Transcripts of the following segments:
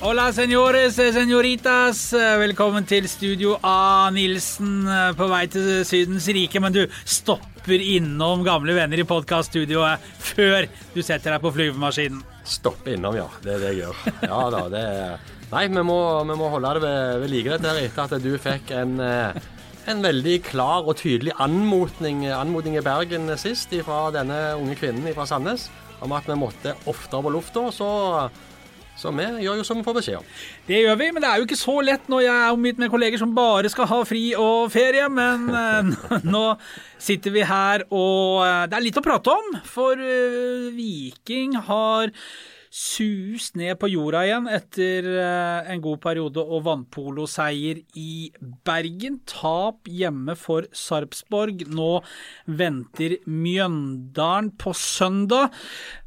Hola, señores, señoritas. Velkommen til Studio A. Nilsen på vei til Sydens rike. Men du stopper innom gamle venner i podkaststudioet før du setter deg på flyvemaskinen. Stoppe innom, ja. Det er det jeg gjør. Ja da, det er Nei, vi må, vi må holde det ved, ved like dette her etter at du fikk en, eh, en veldig klar og tydelig anmodning, anmodning i Bergen sist fra denne unge kvinnen fra Sandnes om at vi måtte oftere på lufta. Så så vi gjør jo som vi får beskjed om. Det gjør vi, men det er jo ikke så lett når jeg er omgitt med kolleger som bare skal ha fri og ferie. Men eh, nå sitter vi her, og eh, det er litt å prate om. For uh, Viking har sus ned på jorda igjen etter eh, en god periode og vannpoloseier i Bergen. Tap hjemme for Sarpsborg. Nå venter Mjøndalen på søndag.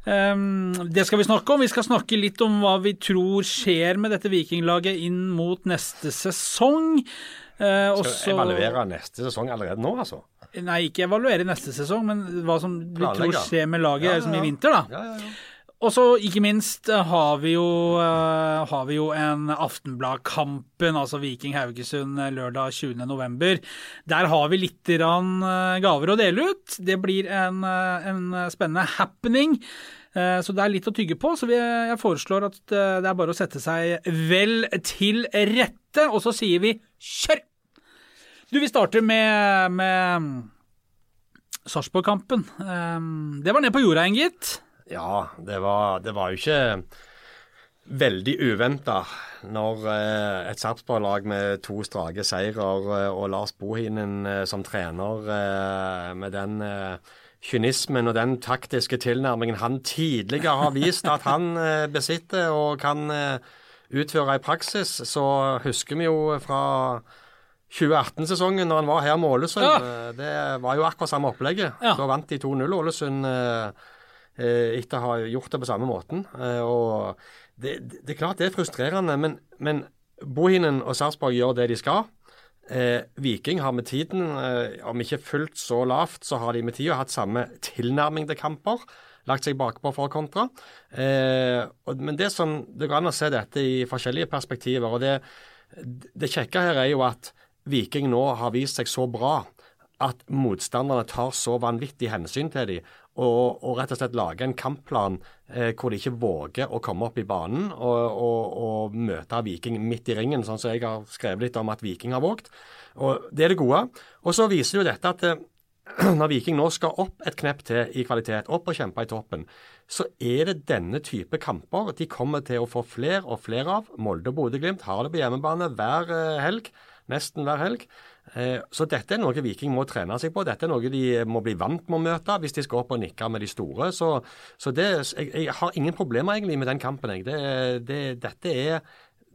Ehm, det skal vi snakke om. Vi skal snakke litt om hva vi tror skjer med dette vikinglaget inn mot neste sesong. Også... skal vi evaluere neste sesong allerede nå, altså? Nei, ikke evaluere neste sesong, men hva som vi tror skjer med laget ja, ja, ja. i vinter, da. Og så ikke minst eh, har vi jo, uh, har vi jo en Aftenblad-kampen, altså Viking Haugesund eh, lørdag 20.11. Der har vi litt gaver å dele ut. Det blir en, en spennende happening. Så det er litt å tygge på. Så jeg foreslår at det er bare å sette seg vel til rette, og så sier vi kjør! Du, vi starter med, med Sarpsborg-kampen. Det var ned på jorda, gitt. Ja, det var, det var jo ikke veldig uventa når eh, et Sarpsborg-lag med to strake seirer eh, og Lars Bohinen eh, som trener med den kynismen og den taktiske tilnærmingen han tidligere har vist at han besitter og kan utføre i praksis, så husker vi jo fra 2018-sesongen når han var her med Ålesund. Ja. Det var jo akkurat samme opplegget. Ja. Da vant de 2-0 Ålesund. Eh, etter å ha gjort det på samme måten. Eh, og det, det, er klart det er frustrerende, men, men Bohinen og Sarpsborg gjør det de skal. Eh, Viking har med tiden, eh, om ikke fullt så lavt, så har de med tida hatt samme tilnærming til kamper. Lagt seg bakpå for å kontre. Eh, og, men det som, det går an å se dette i forskjellige perspektiver. og Det, det kjekke her er jo at Viking nå har vist seg så bra at motstanderne tar så vanvittig hensyn til dem og, og, rett og slett lage en kampplan eh, hvor de ikke våger å komme opp i banen og, og, og, møte Viking midt i ringen, sånn som jeg har skrevet litt om at Viking har våget. Og Det er det gode. Og så viser jo dette at eh, når Viking nå skal opp et knepp til i kvalitet, opp og kjempe i toppen, så er det denne type kamper de kommer til å få flere og flere av. Molde og Bodø-Glimt har det på hjemmebane hver eh, helg, nesten hver helg. Eh, så dette er noe Viking må trene seg på. Dette er noe de må bli vant med å møte hvis de skal opp og nikke med de store. Så, så det, jeg, jeg, har ingen problemer egentlig med den kampen. Det, det, dette, er,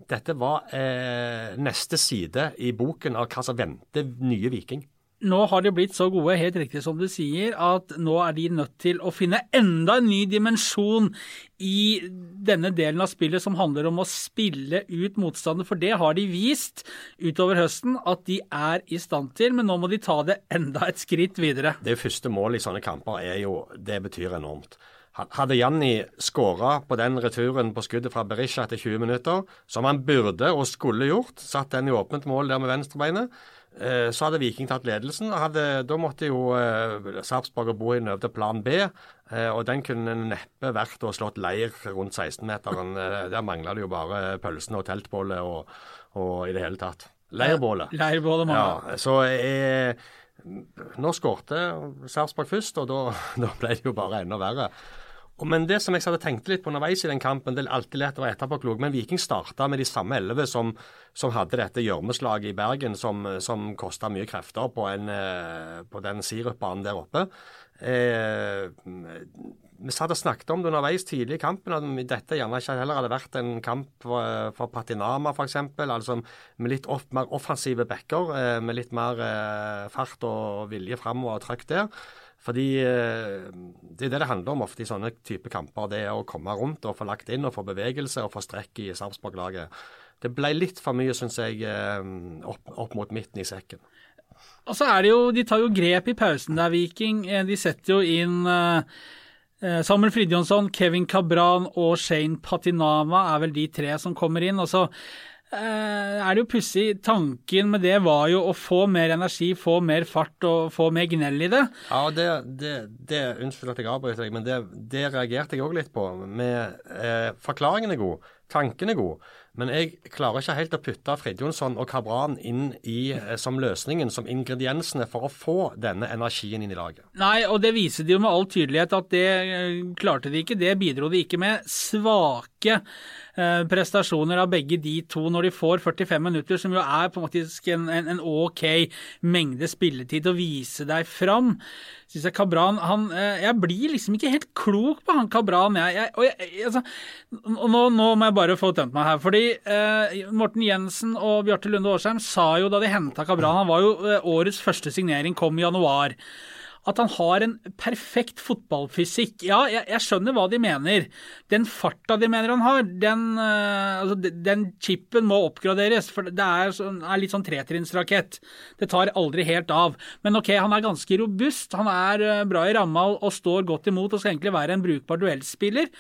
dette var eh, neste side i boken av hva som venter nye Viking nå har de blitt så gode, helt riktig som du sier, at nå er de nødt til å finne enda en ny dimensjon i denne delen av spillet som handler om å spille ut motstander. For det har de vist utover høsten at de er i stand til, men nå må de ta det enda et skritt videre. Det første målet i sånne kamper er jo Det betyr enormt. Hadde Janni skåra på den returen på skuddet fra Berisha etter 20 minutter, som han burde og skulle gjort, satt den i åpent mål der med venstrebeinet, så hadde Viking tatt ledelsen. Hadde, da måtte jo eh, Sarpsborg og Bohin over til plan B. Eh, og den kunne neppe vært å slått leir rundt 16-meteren. Eh, der mangla det jo bare pølsene og teltbålet og, og, i det hele tatt. Leirbålet. Leirbålet ja, så eh, nå skårte Sarpsborg først, og da, da ble det jo bare enda verre. Men det som jeg hadde tenkt litt på underveis i den kampen, det er alltid lett å være etterpåklok, men Viking starta med de samme elleve som, som, hadde dette gjørmeslaget i Bergen, som, som kosta mye krefter på, en, eh, på den sirupbanen der oppe. Eh, vi satt og snakket om det underveis tidlig i kampen, at dette gjerne ikke heller hadde vært en kamp for, for Patinama f.eks. Altså med litt off, mer offensive backer, eh, med litt mer eh, fart og vilje framover og trøkk der. Fordi eh, det er det det handler om ofte i sånne type kamper. Det er å komme rundt og få lagt inn og få bevegelse og få strekk i Sarpsborg-laget. Det ble litt for mye, syns jeg, eh, opp, opp, mot midten i sekken. Og så er det jo, De tar jo grep i pausen der, Viking. Eh, de setter jo inn Samuel Fridjonsson, Kevin Cabran og Shane Patinama er vel de tre som kommer inn. og så er det jo pussig. Tanken med det var jo å få mer energi, få mer fart og få mer gnell i det. Ja, det, det, det Unnskyld at jeg avbryter deg, men det, det reagerte jeg òg litt på. Med, eh, forklaringen er god, tanken er god. Men jeg klarer ikke helt å putte Fridjonsson og Kabran inn i, eh, som løsningen, som ingrediensene for å få denne energien inn i laget. Nei, og det viser de jo med all tydelighet at det eh, klarte de ikke. Det bidro de ikke med. Svake eh, prestasjoner av begge de to når de får 45 minutter, som jo er på en en, en, OK mengde spilletid å vise deg fram Synes jeg Kabran han, eh, Jeg blir liksom ikke helt klok på han Kabran. Jeg, jeg, og jeg, altså, nå, nå, må jeg bare få tømt meg her. fordi eh, Morten Jensen og Bjarte Lunde Årsheim sa jo da de henta Kabran Han var jo eh, årets første signering, kom i januar at han har en perfekt fotballfysikk. Ja, jeg, jeg skjønner hva de mener. Den farta de mener han har, den, uh, altså, den chipen må oppgraderes. For det er, er litt sånn tretrinnsrakett. Det tar aldri helt av. Men ok, han er ganske robust. Han er uh, bra i ramma og står godt imot og skal egentlig være en brukbar duellspiller.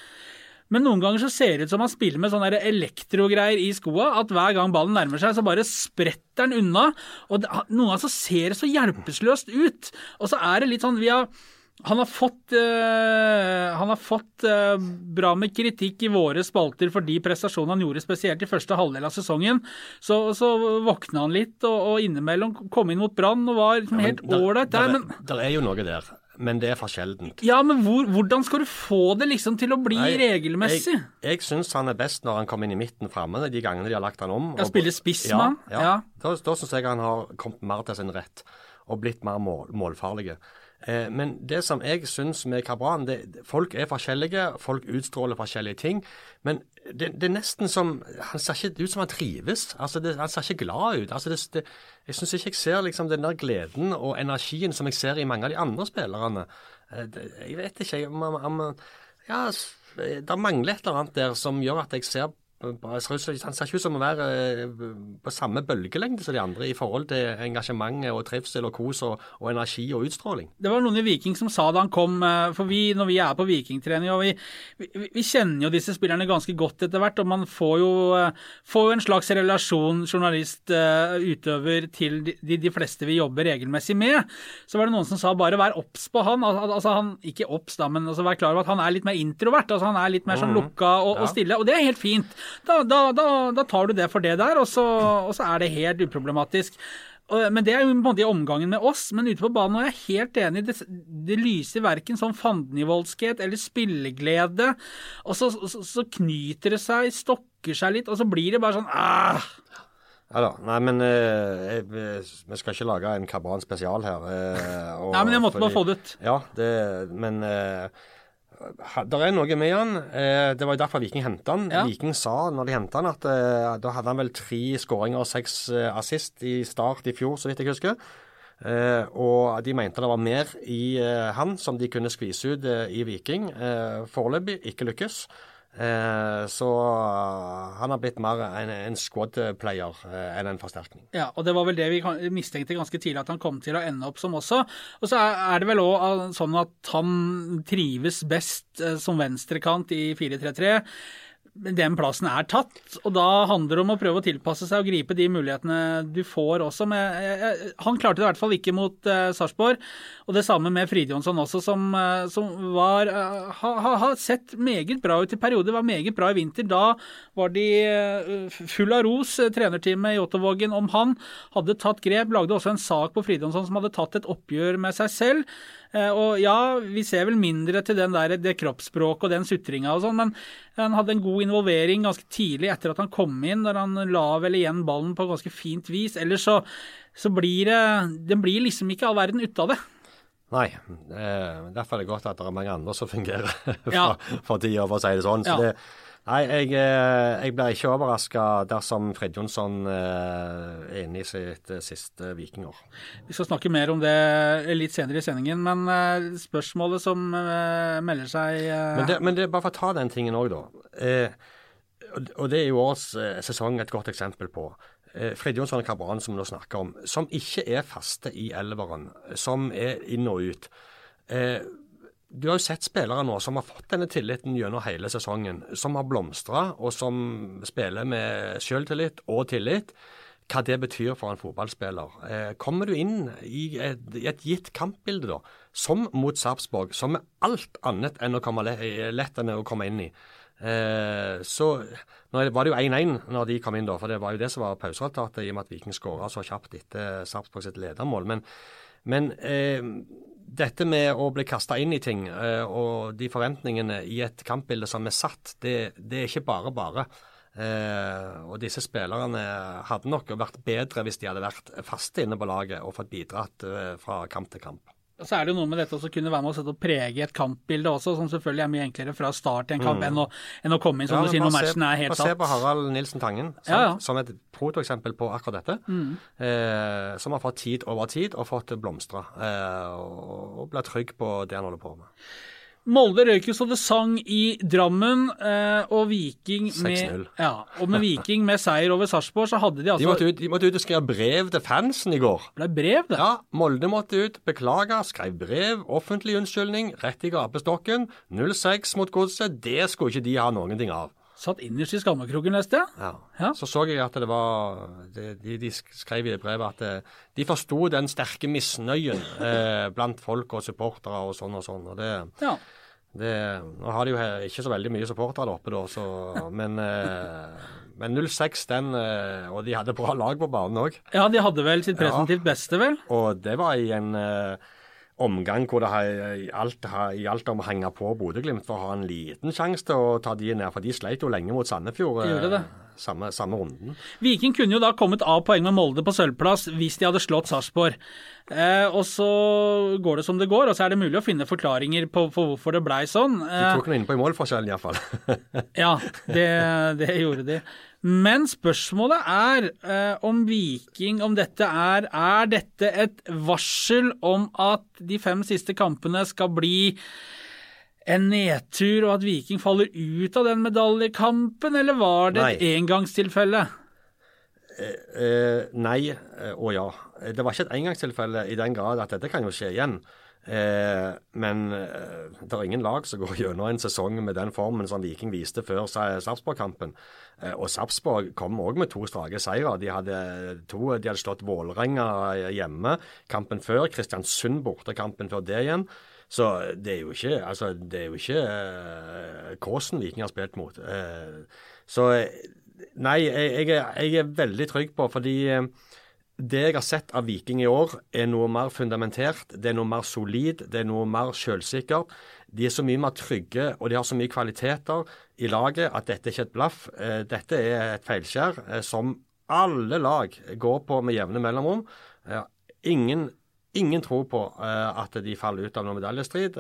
Men noen ganger så ser det ut som han spiller med sånne elektrogreier i skoa, at hver gang ballen nærmer seg, så bare spretter han unna. Og det, noen ganger så ser det så hjelpeløst ut. Og så er det litt sånn vi har han har fått, øh, han har fått øh, bra med kritikk i våre spalter for de prestasjonene han gjorde, spesielt i første halvdel av sesongen. Så, så våkna han litt, og, og innimellom kom inn mot Brann og var liksom helt ålreit der. Men det er jo noe der men det er for sjeldent. Ja, men hvor, hvordan skal du få det liksom til å bli Nei, regelmessig? Jeg, jeg syns han er best når han kommer inn i midten framme, de gangene de har lagt han om. Ja, Spiller spiss med han? Ja. ja. Da, da syns jeg han har kommet mer til sin rett og blitt mer mål, målfarlige. Eh, men det som jeg syns med Kabran det, Folk er forskjellige, folk utstråler forskjellige ting. Men det, det, er nesten som Han ser ikke ut som han trives. Altså det, han ser ikke glad ut. Altså det, jeg syns ikke jeg ser liksom den der gleden og energien som jeg ser i mange av de andre spillerne. Eh, jeg vet ikke. Jeg, ja, det mangler et eller annet der som gjør at jeg ser han ser ikke ut som å være eh, på samme bølgelengde som de andre i forhold til engasjement og trivsel og kos og, og, energi og utstråling. Det var noen i Viking som sa da han kom, eh, for vi, når vi er på vikingtrening og vi, vi, vi, kjenner jo disse spillerne ganske godt etter hvert, og man får jo, eh, får jo en slags relasjon journalist, utøver, til de, de, fleste vi jobber regelmessig med. Så var det noen som sa bare vær obs på han. Altså han, Ikke obs, da, men altså vær klar over at han er litt mer introvert. altså Han er litt mer sånn mhm. lukka og, og stille, og det er helt fint da, da, da, da tar du det for det der, og så, og så er det helt uproblematisk. Men Det er jo på en måte i omgangen med oss, men ute på banen er jeg helt enig. Det, det lyser verken sånn fandenivoldskhet eller spilleglede. Og så, så, så, knyter det seg, stokker seg litt, og så blir det bare sånn ah! Ja da. Nei, men eh, vi skal ikke lage en Kabran spesial her. Eh, og, Nei, men jeg måtte fordi, bare få det ut. Ja, det, men eh, det er noe med han. Eh, det var jo derfor Viking henta han. Ja. Viking sa når de henta han at eh, da hadde han vel tre skåringer og seks eh, assist i start i fjor, så vidt jeg husker. og de mente det var mer i han som de kunne skvise ut i Viking. Foreløpig ikke lykkes. Eh, så eh, han har blitt mer en, en squad-player eh, enn en forsterkning. Ja, og det var vel det vi mistenkte ganske tidlig at han kom til å ende opp som også. Og så er det vel òg sånn at han trives best som venstrekant i 4-3-3 den plassen er tatt, og da handler det om å prøve å tilpasse seg og gripe de mulighetene du får også. Med, han klarte det i hvert fall ikke mot uh, Sarpsborg, og det samme med Fridjonsson også, som, uh, som var har ha, sett meget bra ut i perioder, var meget bra i vinter. Da var de full av ros, trenerteamet i Ottovågen, om han hadde tatt grep. Lagde også en sak på Fridjonsson som hadde tatt et oppgjør med seg selv. Eh, og ja, vi ser vel mindre til den der, det kroppsspråket og den sutringa og sånn, men han hadde en god involvering ganske tidlig etter at han kom inn, der han la vel igjen ballen på ganske fint vis. Ellers så, så blir det Det blir liksom ikke all verden ut av det. Nei. Eh, derfor er det godt at det er mange andre som fungerer for, ja. for tida, for å si det sånn. Så ja. det Nei, jeg, eh, jeg blir ikke overraska dersom Fred Jonsson eh, er inne i sitt eh, siste vikingår. Vi skal snakke mer om det litt senere i sendingen, men spørsmålet som melder seg Men det, men det er bare for å ta den tingen òg, da. og det er jo årets sesong et godt eksempel på. Fred Jonsson og Kabran, som vi nå snakker om, som ikke er faste i elveren, som er inn og ut. Du har jo sett spillere nå som har fått denne tilliten gjennom hele sesongen. Som har blomstra, og som spiller med selvtillit og tillit. Hva det betyr for en fotballspiller. Eh, kommer du inn i et, i et gitt kampbilde, da, som mot Sarpsborg, som er alt annet enn å komme lett enn å komme inn i, Eh, så nå var det jo 1-1 når de kom inn, da, for det var jo det som var pauseresultatet, i og med at Viking skåra så kjapt etter Sarpsborg sitt ledermål. Men, men eh, dette med å bli kasta inn i ting eh, og de forventningene i et kampbilde som er satt, det, det er ikke bare bare. Eh, og disse spillerne hadde nok vært bedre hvis de hadde vært faste inne på laget og fått bidratt eh, fra kamp til kamp. Så er det jo noe med dette å kunne være med å prege et kampbilde også, som selvfølgelig er mye enklere fra start i en kamp mm. enn, å, enn, å, komme inn som ja, du sier når matchen er helt satt. Se på Harald Nilsen Tangen som, ja, ja. som et protoeksempel på akkurat dette. Mm. Eh, som har fått tid over tid og fått blomstra. Eh, og, og blir trygg på det han holder på med. Molde røyk jo så det sang i Drammen, eh, og Viking med, ja, og med Viking med seier over Sarpsborg, så hadde de altså De måtte, ut, de måtte ut og skrive brev til fansen i går. Ble brev, det? Ja, Molde måtte ut, beklage, skrev brev, offentlig unnskyldning, rett i gapestokken. 0-6 mot Godset, det skulle ikke de ha noen ting av. Satt innerst i skammekroken, leste jeg. Ja. ja. Så så jeg at det var De, de skrev i det brevet at det, eh, de forsto den sterke misnøyen eh, blant folk og supportere og sånn og sånn. og det... Ja. Det, nå har de jo ikke så veldig mye supportere oppe, da, så, men, eh, men 06, den eh, Og de hadde bra lag på banen òg. Ja, de hadde vel sitt presentivt ja. beste, vel? Og det var i en eh, omgang hvor det gjaldt om å henge på Bodø-Glimt for å ha en liten sjanse til å ta de ned. For de sleit jo lenge mot Sandefjord. Gjorde det. Samme, samme, runden. Viking kunne jo da kommet av poeng med Molde på sølvplass hvis de hadde slått Sarpsborg. Eh, og så går det som det går, og så er det mulig å finne forklaringer på, på hvorfor det blei sånn. Eh, de tok noe inn på i målforskjellen iallfall. ja, det, det gjorde de. Men spørsmålet er eh, om Viking Om dette er Er dette et varsel om at de fem siste kampene skal bli en nedtur, og at Viking faller ut av den medaljekampen, eller var det nei. et engangstilfelle? Eh, eh, nei eh, og ja. Det var ikke et engangstilfelle i den grad at dette kan jo skje igjen. Eh, men eh, det er ingen lag som går gjennom en sesong med den formen som Viking viste før Sarpsborg-kampen. Eh, og Sarpsborg kom òg med to strake seire. De hadde, to, de hadde slått Vålerenga hjemme kampen før, Kristiansund borte kampen før det igjen. Så det er jo ikke altså, det er jo ikke uh, Kåsen Viking har spilt mot. Uh, så nei, jeg, jeg, er, jeg, er, veldig trygg på, fordi det jeg har sett av Viking i år, er noe mer fundamentert, det er noe mer solid, det er noe mer selvsikkert. De er så mye mer trygge, og de har så mye kvaliteter i laget at dette er ikke et blaff. Eh, dette er et feilskjær eh, som alle lag går på med jevne mellomrom. Ingen, ingen tror på eh, at de faller ut av noen medaljestrid.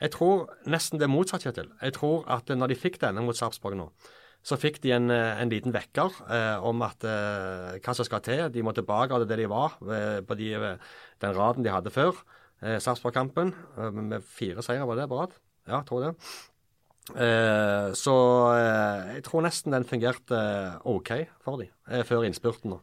Jeg tror nesten det er motsatt, Kjetil. Jeg tror at når de fikk denne mot Sarpsborg nå, så fikk de en, eh, en liten vekker eh, om at eh, hva som skal til. De må tilbake til det de var ved, på de, eh, den raden de hadde før eh, Sarpsborg-kampen. med fire seire, var det rad? Ja, tror det. så jeg tror nesten den fungerte OK for dem før innspurten.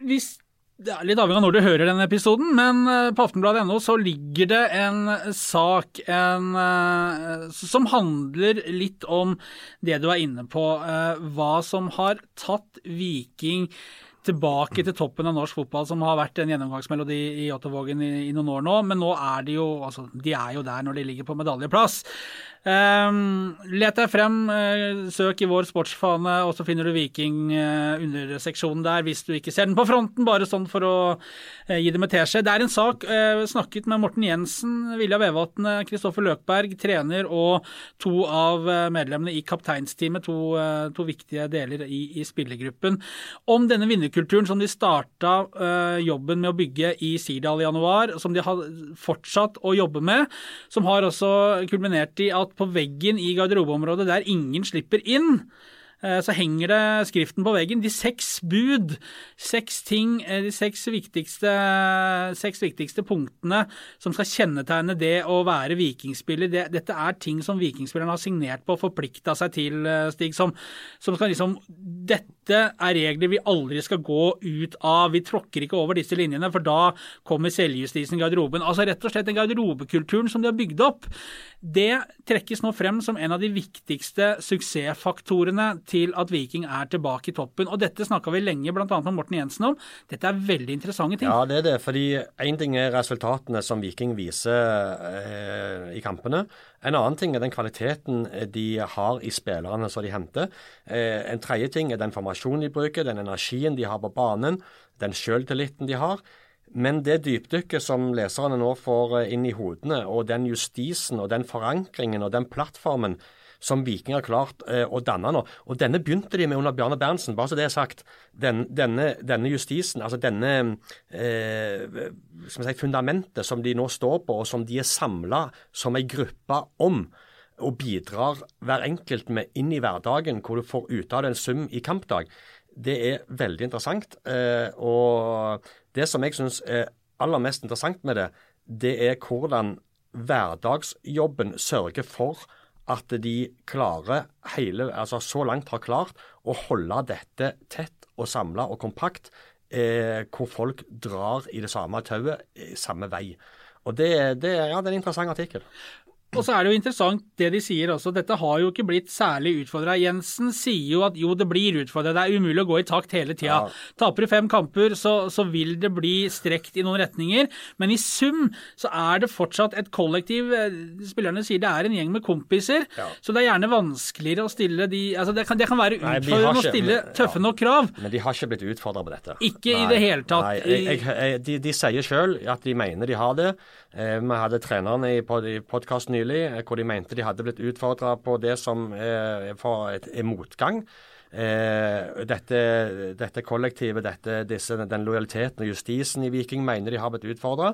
Hvis det er litt avhengig av når du hører denne episoden, men eh, på aftenbladet.no så ligger det en sak en, eh, som handler litt om det du er inne på. Eh, hva som har tatt Viking tilbake til toppen av norsk fotball, som har vært en gjennomgangsmelodi i Ottavågen i, i, noen år nå. Men nå er de jo altså, de er jo der når de ligger på medaljeplass. Um, let deg frem, uh, søk i vår sportsfane, og så finner du Viking uh, underseksjonen der hvis du ikke ser den på fronten, bare sånn for å uh, gi dem et teskje. Det er en sak snakket med Morten Jensen, Vilja Vevatnet, Kristoffer Løkberg, trener, og to av medlemmene i kapteinsteamet, to, to viktige deler i, i, spillergruppen, om denne vinnerkulturen som de starta jobben med å bygge i Sirdal i januar, som de har fortsatt å jobbe med, som har også kulminert i at på veggen i garderobeområdet der ingen slipper inn, Eh, så henger det skriften på veggen. De seks bud, seks ting, eh, de seks viktigste, seks viktigste punktene som skal kjennetegne det å være vikingspiller. Det, dette er ting som vikingspillerne har signert på og forplikta seg til, eh, Stig. Som, som skal liksom Dette er regler vi aldri skal gå ut av. Vi tråkker ikke over disse linjene, for da kommer selvjustisen i garderoben. Altså rett og slett den garderobekulturen som de har bygd opp. Det trekkes nå frem som en av de viktigste suksessfaktorene til at Viking er tilbake i toppen. Og Dette snakka vi lenge bl.a. med Morten Jensen om. Dette er veldig interessante ting. Ja, det er det. fordi Én ting er resultatene som Viking viser eh, i kampene. En annen ting er den kvaliteten de har i spillerne som de henter. Eh, en tredje ting er den formasjonen de bruker, den energien de har på banen, den sjøltilliten de har. Men det dypdykket som leserne nå får eh, inn i hodene, og den justisen og den forankringen og den plattformen som Viking har klart eh, å danne nå. Og denne begynte de med under Bjarne Berntsen, bare så det er sagt. Den, denne, denne, justisen, altså denne eh, si, fundamentet som de nå står på, og som de er samla som ei gruppe om, og bidrar hver enkelt med inn i hverdagen, hvor du får ut av det en sum i kampdag, det er veldig interessant. Eh, og det som jeg syns er aller mest interessant med det, det er hvordan hverdagsjobben sørger for at de klarer hele, altså så langt har klart å holde dette tett og samla og kompakt, eh, hvor folk drar i det samme tauet, eh, samme vei. Og det, det, ja, det er en interessant artikkel. Og så er det jo interessant det de sier også. Dette har jo ikke blitt særlig utfordra. Jensen sier jo at jo, det blir utfordra. Det er umulig å gå i takt hele tida. Ja. Taper du fem kamper, så, så, vil det bli strekt i noen retninger. Men i sum så er det fortsatt et kollektiv. Spillerne sier det er en gjeng med kompiser. Ja. Så det er gjerne vanskeligere å stille de altså Det kan, det kan være utfordrende å stille men, tøffe nok krav. Men de har ikke blitt utfordra på dette. Ikke Nei. i det hele tatt. Nei, jeg, jeg, de, de, sier sjøl at de mener de har det. Eh, vi hadde trenerne i, pod podkasten nylig eh, hvor de mente de hadde blitt utfordra på det som er, er motgang. Eh, dette, dette, kollektivet, dette, disse, den lojaliteten og justisen i Viking mener de har blitt utfordra.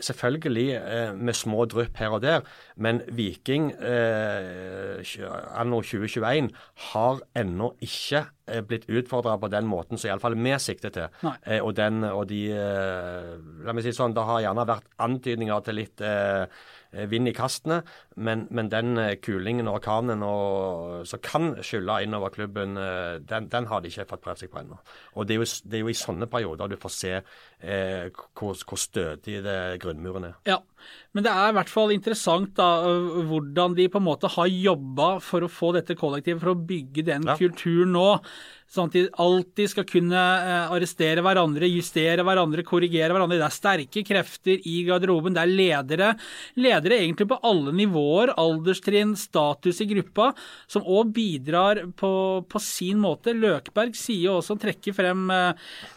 Selvfølgelig eh, med små drypp her og der, men Viking eh, anno 2021 har ennå ikke eh, blitt utfordra på den måten som iallfall vi sikter til. Eh, og, den, og de La meg si sånn, det har gjerne vært antydninger til litt Eh, vind i kastene. Men, men den eh, kulingen og orkanen som kan skylle innover klubben, eh, den, den, har de ikke fått prøvd seg på ennå. Og det er, jo, det er, jo, i sånne perioder du får se eh, hvor, hvor stødig grunnmuren er. Ja, men det er i hvert fall interessant da, hvordan de på en måte har jobba for å få dette kollektivet, for å bygge den ja. kulturen nå. Sånn at de alltid skal kunne arrestere hverandre, justere hverandre, korrigere hverandre. Det er sterke krefter i garderoben. Det er ledere. Ledere egentlig på alle nivåer, alderstrinn, status i gruppa, som òg bidrar på, på, sin måte. Løkberg sier også, trekker frem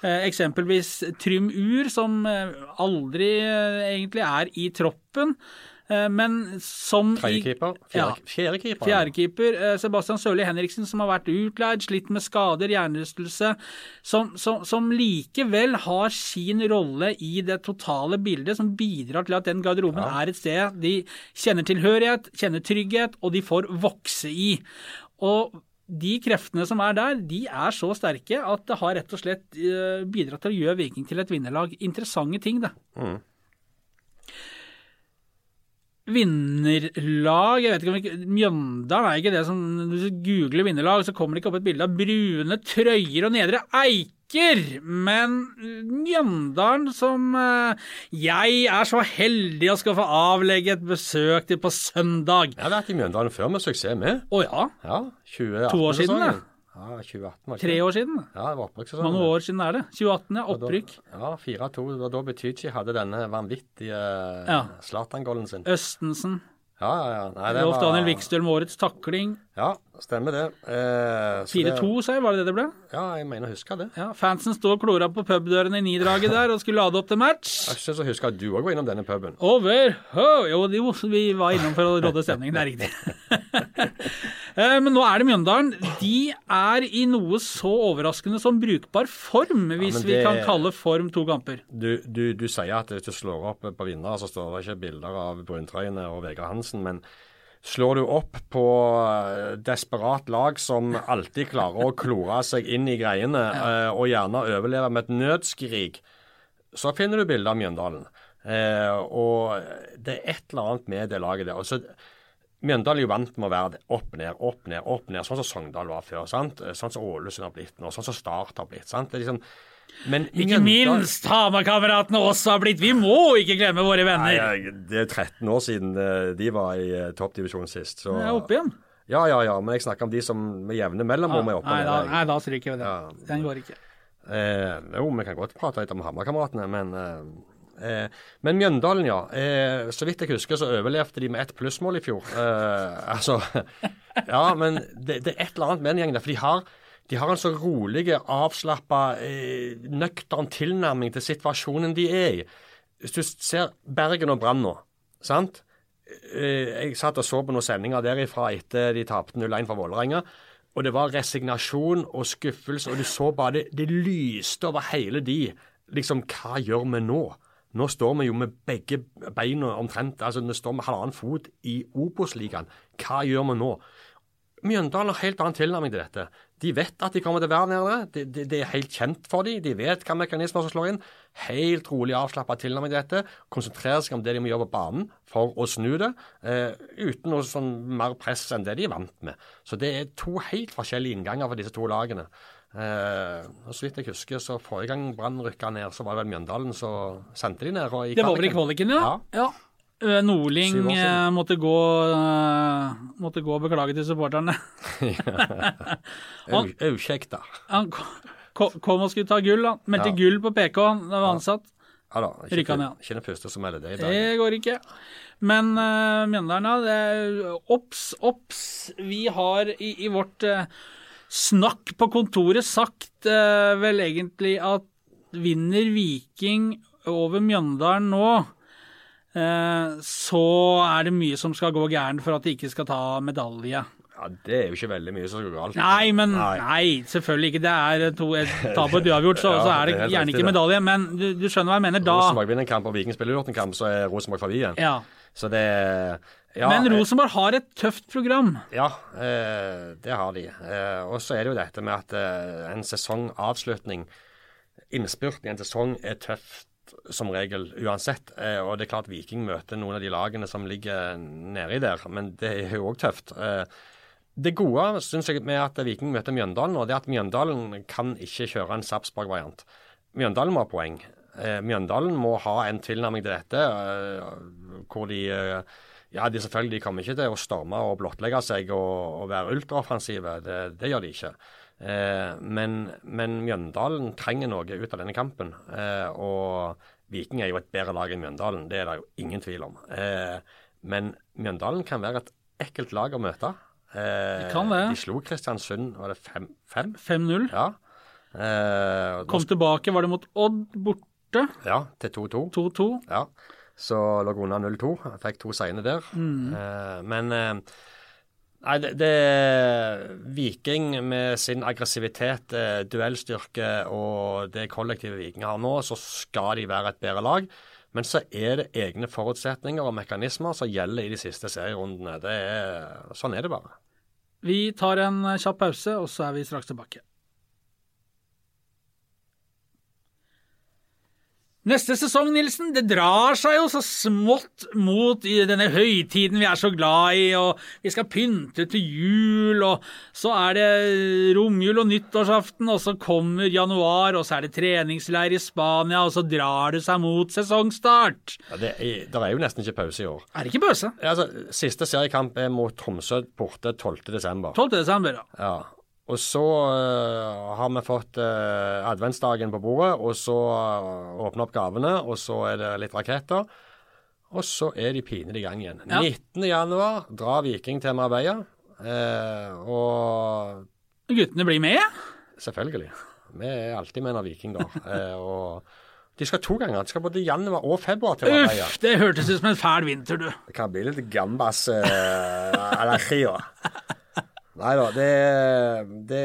eksempelvis Trym Ur, som aldri egentlig er i troppen. Eh, men som Tredjekeeper? Fjerdekeeper? Fjerdekeeper. Eh, Sebastian Sørli Henriksen, som har vært utleid, slitt med skader, hjernerystelse. Som, som, som, likevel har sin rolle i det totale bildet, som bidrar til at den garderoben ja. er et sted de kjenner tilhørighet, kjenner trygghet, og de får vokse i. Og de kreftene som er der, de er så sterke at det har rett og slett eh, bidratt til å gjøre Viking til et vinnerlag. Interessante ting, det. Mm vinnerlag Jeg vet ikke om Mjøndalen er ikke det som Hvis du googler vinnerlag, så kommer det ikke opp et bilde av brune trøyer og nedre eiker. Men Mjøndalen, som eh, jeg er så heldig å skal få avlegge et besøk til på søndag Jeg har vært i Mjøndalen før med suksess med. Å ja? ja 2018 to år siden, ja. Ja, 2018 Tre år siden? Ja, det var opprykkssesongen. Mange år siden er det? 2018, ja. Opprykk. Ja, 4-2. Da, var da Betychi hadde denne vanvittige. Zlatan-golden sin. Østensen. Ja, ja, ja. Nei, det Rolf var... Daniel Wikstøl med årets takling. Ja, stemmer det. Eh, 4-2, sa jeg, var det det det ble? Ja, jeg mener å huske det. Ja, Fansen og klora på pubdørene i Nidraget der og skulle lade opp til match. Jeg syns jeg husker at du òg var innom denne puben. Over! Oh, jo, jo, vi var innom for å råde stemningen, det er riktig. Eh, men nå er det Mjøndalen. De er i noe så overraskende som brukbar form, hvis ja, det, vi kan kalle form to kamper. Du, du, du sier at hvis du slår opp på vinner, så står det ikke bilder av bruntrøyene og Vegard Hansen. men slår du opp på eh, desperat lag som alltid klarer å klore seg inn i greiene, ja. og gjerne overleve med et nødskrik, så finner du bilde av Mjøndalen. og det er et eller annet med det laget der. Altså, Mjøndalen er jo vant med å være opp, ned, opp, ned, opp, ned, sånn som Sogndal var før. sant? Sånn som Ålesund har blitt nå, sånn som Start har blitt. sant? Det er liksom, men ikke minst Hamar-kameratene også har blitt. Vi må ikke glemme våre venner. Nei, det er 13 år siden eh, de var i toppdivisjonen toppdivisjon sist. Så, ja, oppe igjen. Ja, ja, ja. Men jeg snakker om de som med jevne mellomrom er oppe Nei, da, Nei, da stryker vi det. Ja. Den går ikke. Eh, jo, vi kan godt prate litt om Hamar-kameratene, men eh, Eh, men Mjøndalen, ja. Eh, så vidt jeg husker, så overlevde de med ett plussmål i fjor. Eh, altså Ja, men det, det, er et eller annet med den gjengen der. For de har, de har en så rolig, avslappa, eh, nøktern tilnærming til situasjonen de er i. Hvis du ser Bergen og Brann nå, sant? Eh, jeg satt og så på noen sendinger derifra etter de tapte 0-1 for Vålerenga. Og det var resignasjon og skuffelse, og du så bare det, det lyste over hele de. Liksom, hva gjør vi nå? Nå står vi jo med begge beina omtrent, altså vi står med halvannen fot i Obos-ligaen. Hva gjør vi nå? Mjøndalen har helt annen tilnærming til dette. De vet at de kommer til å være nede. Det, det, det er helt kjent for dem. De vet hva mekanismer som slår inn. Helt rolig avslappa tilnærming til dette. Konsentrere seg om det de må gjøre på banen for å snu det, eh, uten noe sånn mer press enn det de er vant med. Så det er to helt forskjellige innganger for disse to lagene. Eh, og Så vidt jeg husker, så forrige gang Brann rykka ned, så var det vel Mjøndalen som sendte de ned. det var vel i kvaliken, ja. ja. ja. Eh, Nordling eh, måtte gå, uh, måtte gå og beklage til supporterne. Unnskyld, da. Han kom og skulle ta gull. Han meldte ja. gull på PK, da var ansatt. Ja da, ikke, ikke den første som melder det i dag. Det går ikke. Men uh, Mjøndalen. Obs, obs. Vi har i, i vårt uh, snakk på kontoret sagt uh, vel egentlig at vinner Viking over Mjøndalen nå, eh, så er det mye som skal gå gærent for at de ikke skal ta medalje. Ja, Det er jo ikke veldig mye som skal gå galt. Nei, men nei. nei selvfølgelig ikke. Det er to, et tap og et uavgjort, så, ja, så, er det, det gjerne ikke medalje. Men du, du, skjønner hva jeg mener. Da Rosenborg vinner en kamp og Viking spiller uavgjort en kamp, så er Rosenborg forbi igjen. Ja. Så det ja, Men eh, Rosenborg har et tøft program? Ja, eh, det har de. Eh, og så er det jo dette med at eh, en sesongavslutning, innspurten i en sesong, er tøft som regel uansett. Eh, og det er klart Viking møter noen av de lagene som ligger nedi der, men det er jo òg tøft. Eh, det gode synes jeg med at Viking møter Mjøndalen, og det er at Mjøndalen kan ikke kjøre en Sarpsborg-variant. Mjøndalen må ha poeng. Mjøndalen må ha en tilnærming til dette hvor de ja, de selvfølgelig kommer ikke til å storme og blottlegge seg og, og være ultraoffensive. Det, det, gjør de ikke. Eh, men, men, Mjøndalen trenger noe ut av denne kampen. Eh, og Viking er jo et bedre lag enn Mjøndalen, det er det jo ingen tvil om. Eh, men Mjøndalen kan være et ekkelt lag å møte. Eh, de kan det. De slo Kristiansund, var det 5-0? 5-0. Ja. Eh, Kom tilbake, var det mot Odd borte? Ja, til 2-2. 2-2. Ja. Så lå unna 0-2. Fikk to seine der. Mm. Eh, men eh, Nei, det, det, Viking med sin aggressivitet, eh, duellstyrke og det kollektive Viking har nå, så skal de være et bedre lag. Men så er det egne forutsetninger og mekanismer som gjelder i de siste serierundene. Er, sånn er det bare. Vi tar en kjapp pause, og så er vi straks tilbake. Neste sesong, Nilsen, det drar seg jo så smått mot denne høytiden vi er så glad i, og vi skal pynte til jul, og så er det romjul og nyttårsaften, og så kommer januar, og så er det treningsleir i Spania, og så drar det seg mot sesongstart. Ja, det, er, det er jo nesten ikke pause i år. Er det ikke pause? Ja, altså, siste seriekamp er mot Tromsø borte 12.12. 12.12., ja. ja. Og så uh, har vi fått uh, adventsdagen på bordet, og så uh, åpner opp gavene, og så er det litt raketter. Og så er de pinlig i gang igjen. Ja. 19.1 drar Viking til Marbella, og Guttene blir med? Selvfølgelig. Vi er alltid med når Viking da. og de skal to ganger. De skal både januar og februar til Marbella. Uff, det hørtes ut som en fæl vinter, du. Det kan bli litt gambas uh, allergi Nei da, det, det,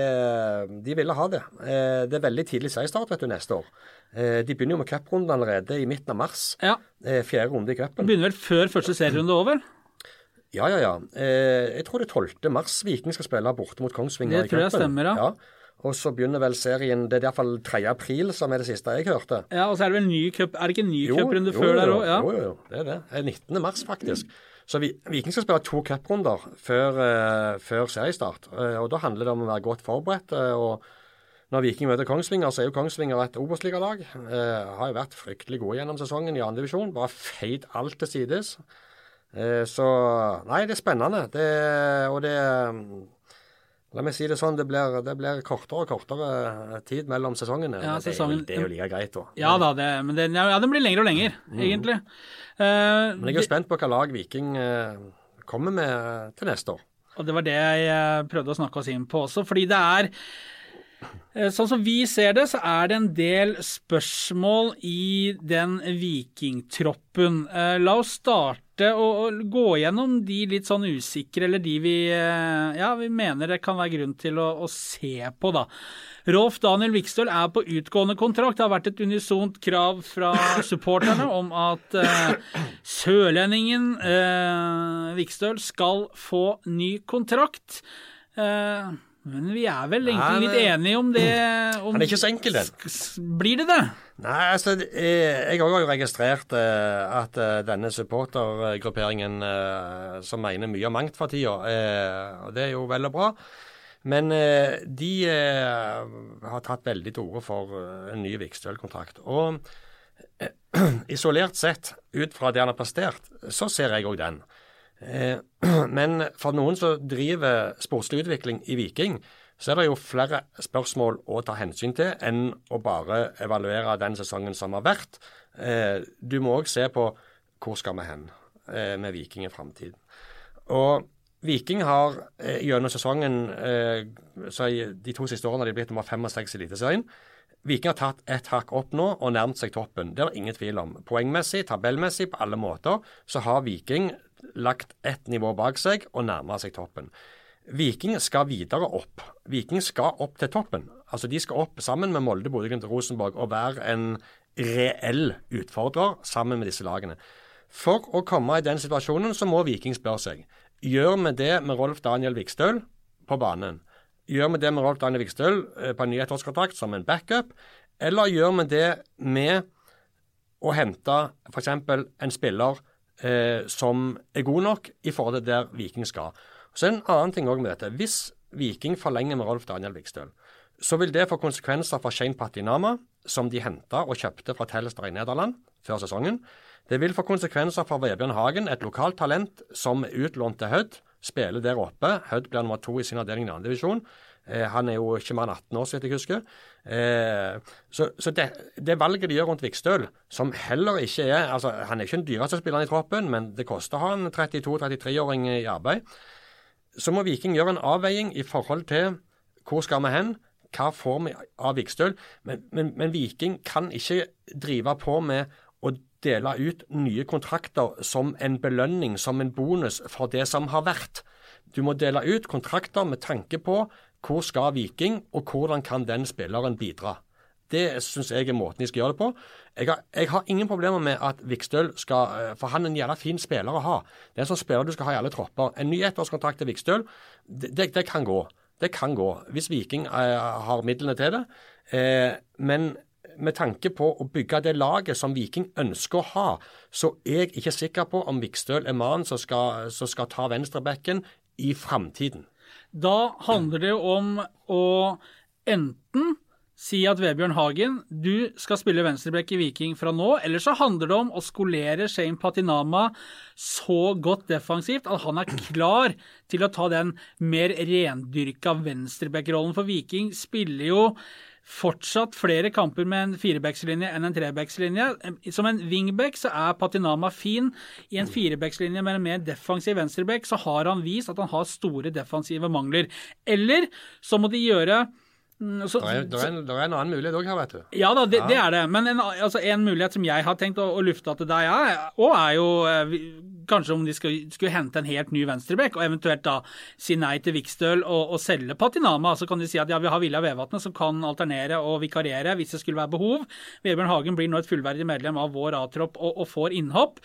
de ville ha det. Eh, det er veldig tidlig seriestart vet du, neste år. Eh, de begynner jo med cuprunden allerede i midten av mars. Ja. Eh, fjerde runde i cupen. Begynner vel før første serierunde over? Ja, ja, ja. Eh, jeg tror det er 12. mars Viking skal spille borte mot Kongsvinger i cupen. Det tror jeg stemmer, ja. ja. Og så begynner vel serien Det er iallfall 3. april som er det siste jeg hørte. Ja, Og så er det vel ny cup Er det ikke en ny cuprunde før der òg? Ja. Jo, jo, jo. Det er det. Det er 19. mars, faktisk. Så vi, Viking skal spille to cuprunder før, uh, før, seriestart. Uh, og Da handler det om å være godt forberedt. Uh, og Når Viking møter Kongsvinger, så er jo Kongsvinger et Obos-ligalag. har jo vært fryktelig gode gjennom sesongen i andredivisjon. Bare feid alt til sides. så Nei, det er spennende. Det, og det La meg si det sånn, det blir, det blir kortere og kortere tid mellom sesongene. Ja, sesongen, det, er jo, det er jo like greit, da. Ja da, det, men den, ja, den blir lengre og lengre, mm. egentlig. Uh, men jeg er jo spent på hva lag Viking uh, kommer med til neste år. Og det var det jeg prøvde å snakke oss inn på også, fordi det er Sånn som vi ser det, så er det en del spørsmål i den vikingtroppen. La oss starte og gå gjennom de litt sånn usikre, eller de vi, eh, ja, vi mener det kan være grunn til å, å se på, da. Rolf Daniel Vikstøl er på utgående kontrakt. Det har vært et unisont krav fra supporterne om at uh, sørlendingen uh, Vikstøl skal få ny kontrakt. Uh, men vi er vel egentlig litt enige om det. Om, han er ikke så enkel, den. Blir det det? Nei, altså, jeg har jo registrert uh, at uh, denne supportergrupperingen som mener mye og mangt for tida, og det er jo vel og bra. Men de har tatt veldig til orde for en ny Vikstøl-kontrakt. Og isolert sett, ut fra det han har prestert, så ser jeg òg den. Eh, men for noen som driver sportslig utvikling i Viking, så er det jo flere spørsmål å ta hensyn til enn å bare evaluere den sesongen som har vært. Eh, du må òg se på hvor skal vi hen eh, med Viking i framtiden. Og Viking har gjennom sesongen, de to siste årene har de blitt nummer fem og seks i Eliteserien. Viking har tatt ett hakk opp nå og nærmet seg toppen. Det er det ingen tvil om. Poengmessig, tabellmessig, på alle måter, så har Viking lagt ett nivå bak seg og nærma seg toppen. Viking skal videre opp. Viking skal opp til toppen. Altså De skal opp sammen med Molde, Bodø-Glimt og Rosenborg og være en reell utfordrer sammen med disse lagene. For å komme i den situasjonen så må Viking spørre seg gjør vi det med Rolf Daniel Vikstøl på banen. Gjør vi det med Rolf Daniel Vikstøl eh, på en nyhetskontrakt som en backup, eller gjør vi det med å hente f.eks. en spiller eh, som er god nok i forhold til der Viking skal. Så er det en annen ting også med dette. Hvis Viking forlenger med Rolf Daniel Vikstøl, så vil det få konsekvenser for Shane Patinama, som de henta og kjøpte fra Telstar i Nederland før sesongen. Det vil få konsekvenser for Vebjørn Hagen, et lokalt talent som er utlånt til Hødd. Spiller der oppe. Hødd blir nummer to i sin avdeling i divisjon. Eh, han er jo ikke mer enn 18 år, så vidt jeg husker. Eh, så, så det, det, valget de gjør rundt Vikstøl, som heller ikke er altså Han er ikke den dyreste spilleren i troppen, men det koster å ha en 32-33-åring i arbeid. Så må Viking gjøre en avveiing i forhold til hvor skal vi hen, hva får vi av Vikstøl. Men, men, men Viking kan ikke drive på med å dele ut nye kontrakter som en belønning, som en bonus for det som har vært. Du må dele ut kontrakter med tanke på hvor skal Viking, og hvordan kan den spilleren bidra? Det syns jeg er måten de skal gjøre det på. Jeg har, jeg har ingen problemer med at Vikstøl skal eh, For han er en jævla fin spiller å ha. Det er en sånn spiller du skal ha i alle tropper. En ny ettårskontrakt til Vikstøl, det, det, det, kan gå. Det kan gå, hvis Viking eh, har midlene til det. Eh, men med tanke på å bygge det laget som Viking ønsker å ha, så er jeg ikke sikker på om Vikstøl er mannen som som skal ta venstrebekken i framtiden. Da handler det om å enten si at Vebjørn Hagen, du skal spille venstreblekk i Viking fra nå, eller så handler det om å skolere Shane Patinama så godt defensivt at han er klar til å ta den mer rendyrka venstreback-rollen. For Viking spiller jo fortsatt flere kamper med en firebackslinje enn en trebackslinje. Som en wingback så er Patinama fin. I en firebackslinje med en mer defensiv venstreback så har han vist at han har store defensive mangler. Eller så må de gjøre så, det, er, det, er en, det, er, en, annen mulighet òg her, vet du. Ja da, det, ja. det er det. Men en, altså, en, mulighet som jeg har tenkt å, å lufte til deg òg, er jo eh, kanskje om de skulle, skulle hente en helt ny venstreback, og eventuelt da si nei til Vikstøl og, og selge Patinama. Så kan de si at ja, vi har Villa Vevatnet som kan alternere og vikariere hvis det skulle være behov. Vebjørn Hagen blir nå et fullverdig medlem av vår A-tropp og, og får innhopp.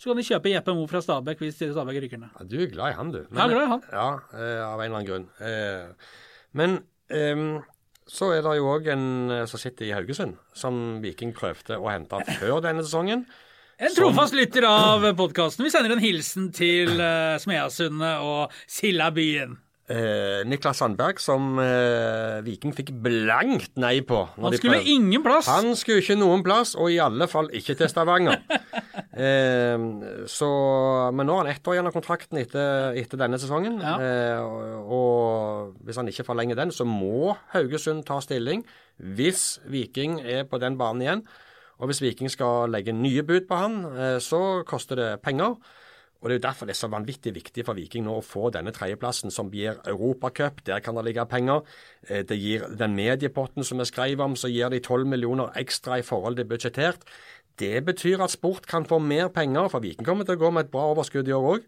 Så kan de kjøpe Jeppe Mo fra Stabæk hvis Stabæk rykker ned. Ja, du er glad i han, du. Men, ja, glad i han. Ja, eh, av en eller annen grunn. Eh, men um, så er det jo òg en som sitter i Haugesund, som Viking prøvde å hente før denne sesongen. En trofast lytter av podkasten. Vi sender en hilsen til uh, Smeasundet og Sildabyen eh, Niklas Sandberg, som eh, Viking fikk blankt nei på. Han skulle ingen plass. Han skulle ikke noen plass, og i alle fall ikke til Stavanger. eh, så, men nå har han ett år igjen av kontrakten etter, etter denne sesongen. Ja. Eh, og, og, hvis han ikke forlenger den, så må Haugesund ta stilling hvis Viking er på den banen igjen. Og hvis Viking skal legge nye bud på han, eh, så koster det penger. Og Det er jo derfor det er så vanvittig viktig for Viking nå å få denne tredjeplassen, som gir Europacup. Der kan det ligge penger. Eh, det gir den mediepotten som vi skrev om, så gir de 12 millioner ekstra i forhold til budsjettert. Det betyr at sport kan få mer penger, for Viking kommer til å gå med et bra overskudd i år òg.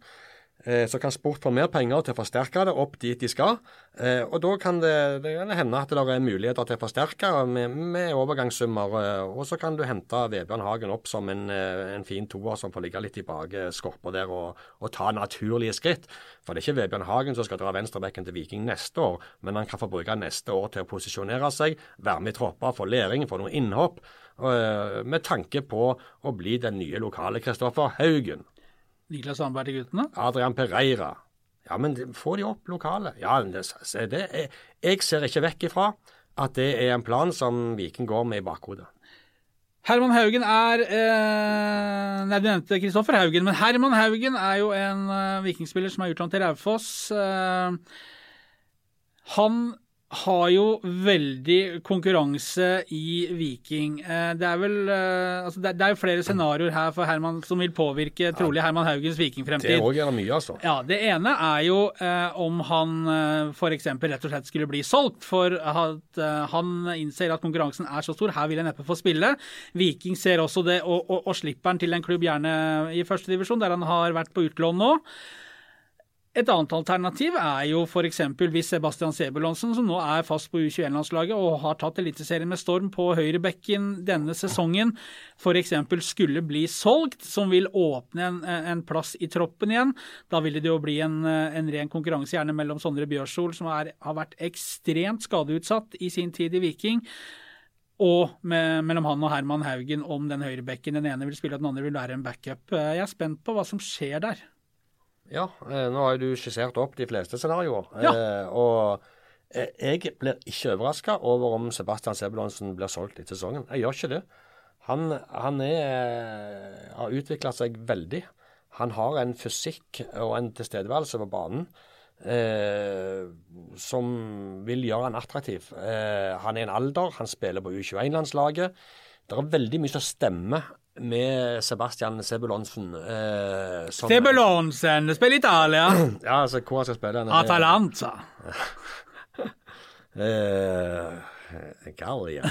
Eh, så kan sport få mer penger til å forsterke det opp dit de skal. Eh, og da kan det, det kan hende at det er muligheter til å forsterke med, med overgangssummer. Eh, og så kan du hente Vebjørn Hagen opp som en, en fin toer som får ligge litt i bakskorpa der og, og, ta naturlige skritt. For det er ikke Vebjørn Hagen som skal dra venstrebekken til Viking neste år, men han kan få bruke neste år til å posisjonere seg, være med i tropper, få læring, få noe innhopp. Med tanke på å bli den nye lokale Kristoffer Haugen. Niklas Sandberg til guttene? Adrian Pereira. Ja, men få de opp lokale. Ja, det, det er, jeg ser ikke vekk ifra at det er en plan som Viking går med i bakhodet. Herman Haugen er eh, Nei, du nevnte Kristoffer Haugen, men Herman Haugen er jo en eh, vikingspiller som har gjort ham til Raufoss. Eh, han har jo veldig konkurranse i Viking. Eh, det er vel eh, altså det er jo flere scenarioer her for Herman som vil påvirke trolig Herman Haugens vikingfremtid. Det er mye, altså. Ja, Det ene er jo eh, om han f.eks. rett og slett skulle bli solgt. For at han innser at konkurransen er så stor. Her vil jeg neppe få spille. Viking ser også det, og, og, og slipper han til en klubb gjerne i førstedivisjon, der han har vært på utlån nå. Et annet alternativ er jo f.eks. hvis Sebastian Sebulonsen, som nå er fast på U21-landslaget og har tatt Eliteserien med storm på høyrebekken denne sesongen, f.eks. skulle bli solgt, som vil åpne en, en, plass i troppen igjen. Da ville det jo bli en, en ren konkurranse gjerne mellom Sondre Bjørsol, som er, har vært ekstremt skadeutsatt i sin tid i Viking, og med, mellom han og Herman Haugen om den høyrebekken. Den ene vil spille, og den andre vil være en backup. Jeg er spent på hva som skjer der. Ja, eh, nå har jo du skissert opp de fleste scenarioer. Ja. Eh, og eh, jeg blir ikke overraska over om Sebastian Sebulonsen blir solgt i sesongen. Jeg gjør ikke det. Han, han er, har utvikla seg veldig. Han har en fysikk og en tilstedeværelse på banen eh, som vil gjøre han attraktiv. Eh, han er en alder, han spiller på U21-landslaget. Det er veldig mye som stemmer med Sebastian Sebulonsen. Eh, Sebulonsen spiller Italia. ja, altså hvor han skal spille. Atalanta. eh, Gallia.